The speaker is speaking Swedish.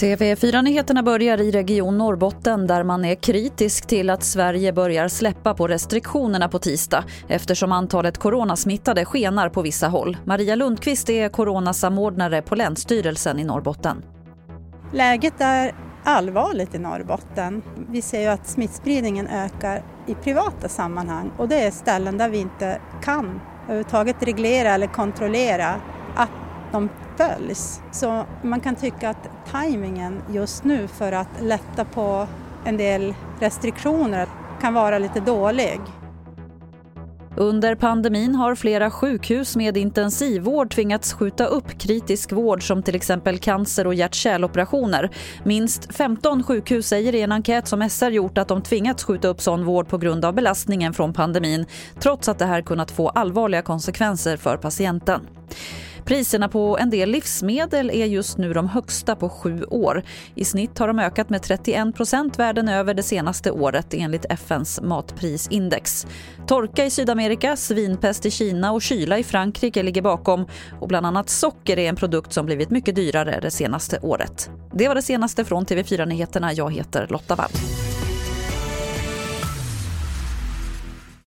TV4-nyheterna börjar i Region Norrbotten där man är kritisk till att Sverige börjar släppa på restriktionerna på tisdag eftersom antalet coronasmittade skenar på vissa håll. Maria Lundqvist är coronasamordnare på Länsstyrelsen i Norrbotten. Läget är allvarligt i Norrbotten. Vi ser ju att smittspridningen ökar i privata sammanhang och det är ställen där vi inte kan överhuvudtaget reglera eller kontrollera att de följs. Så man kan tycka att tajmingen just nu för att lätta på en del restriktioner kan vara lite dålig. Under pandemin har flera sjukhus med intensivvård tvingats skjuta upp kritisk vård som till exempel cancer och hjärt-kärloperationer. Minst 15 sjukhus säger i en enkät som SR gjort att de tvingats skjuta upp sån vård på grund av belastningen från pandemin trots att det här kunnat få allvarliga konsekvenser för patienten. Priserna på en del livsmedel är just nu de högsta på sju år. I snitt har de ökat med 31 procent världen över det senaste året enligt FNs matprisindex. Torka i Sydamerika, svinpest i Kina och kyla i Frankrike ligger bakom och bland annat socker är en produkt som blivit mycket dyrare det senaste året. Det var det senaste från TV4 Nyheterna. Jag heter Lotta Wall.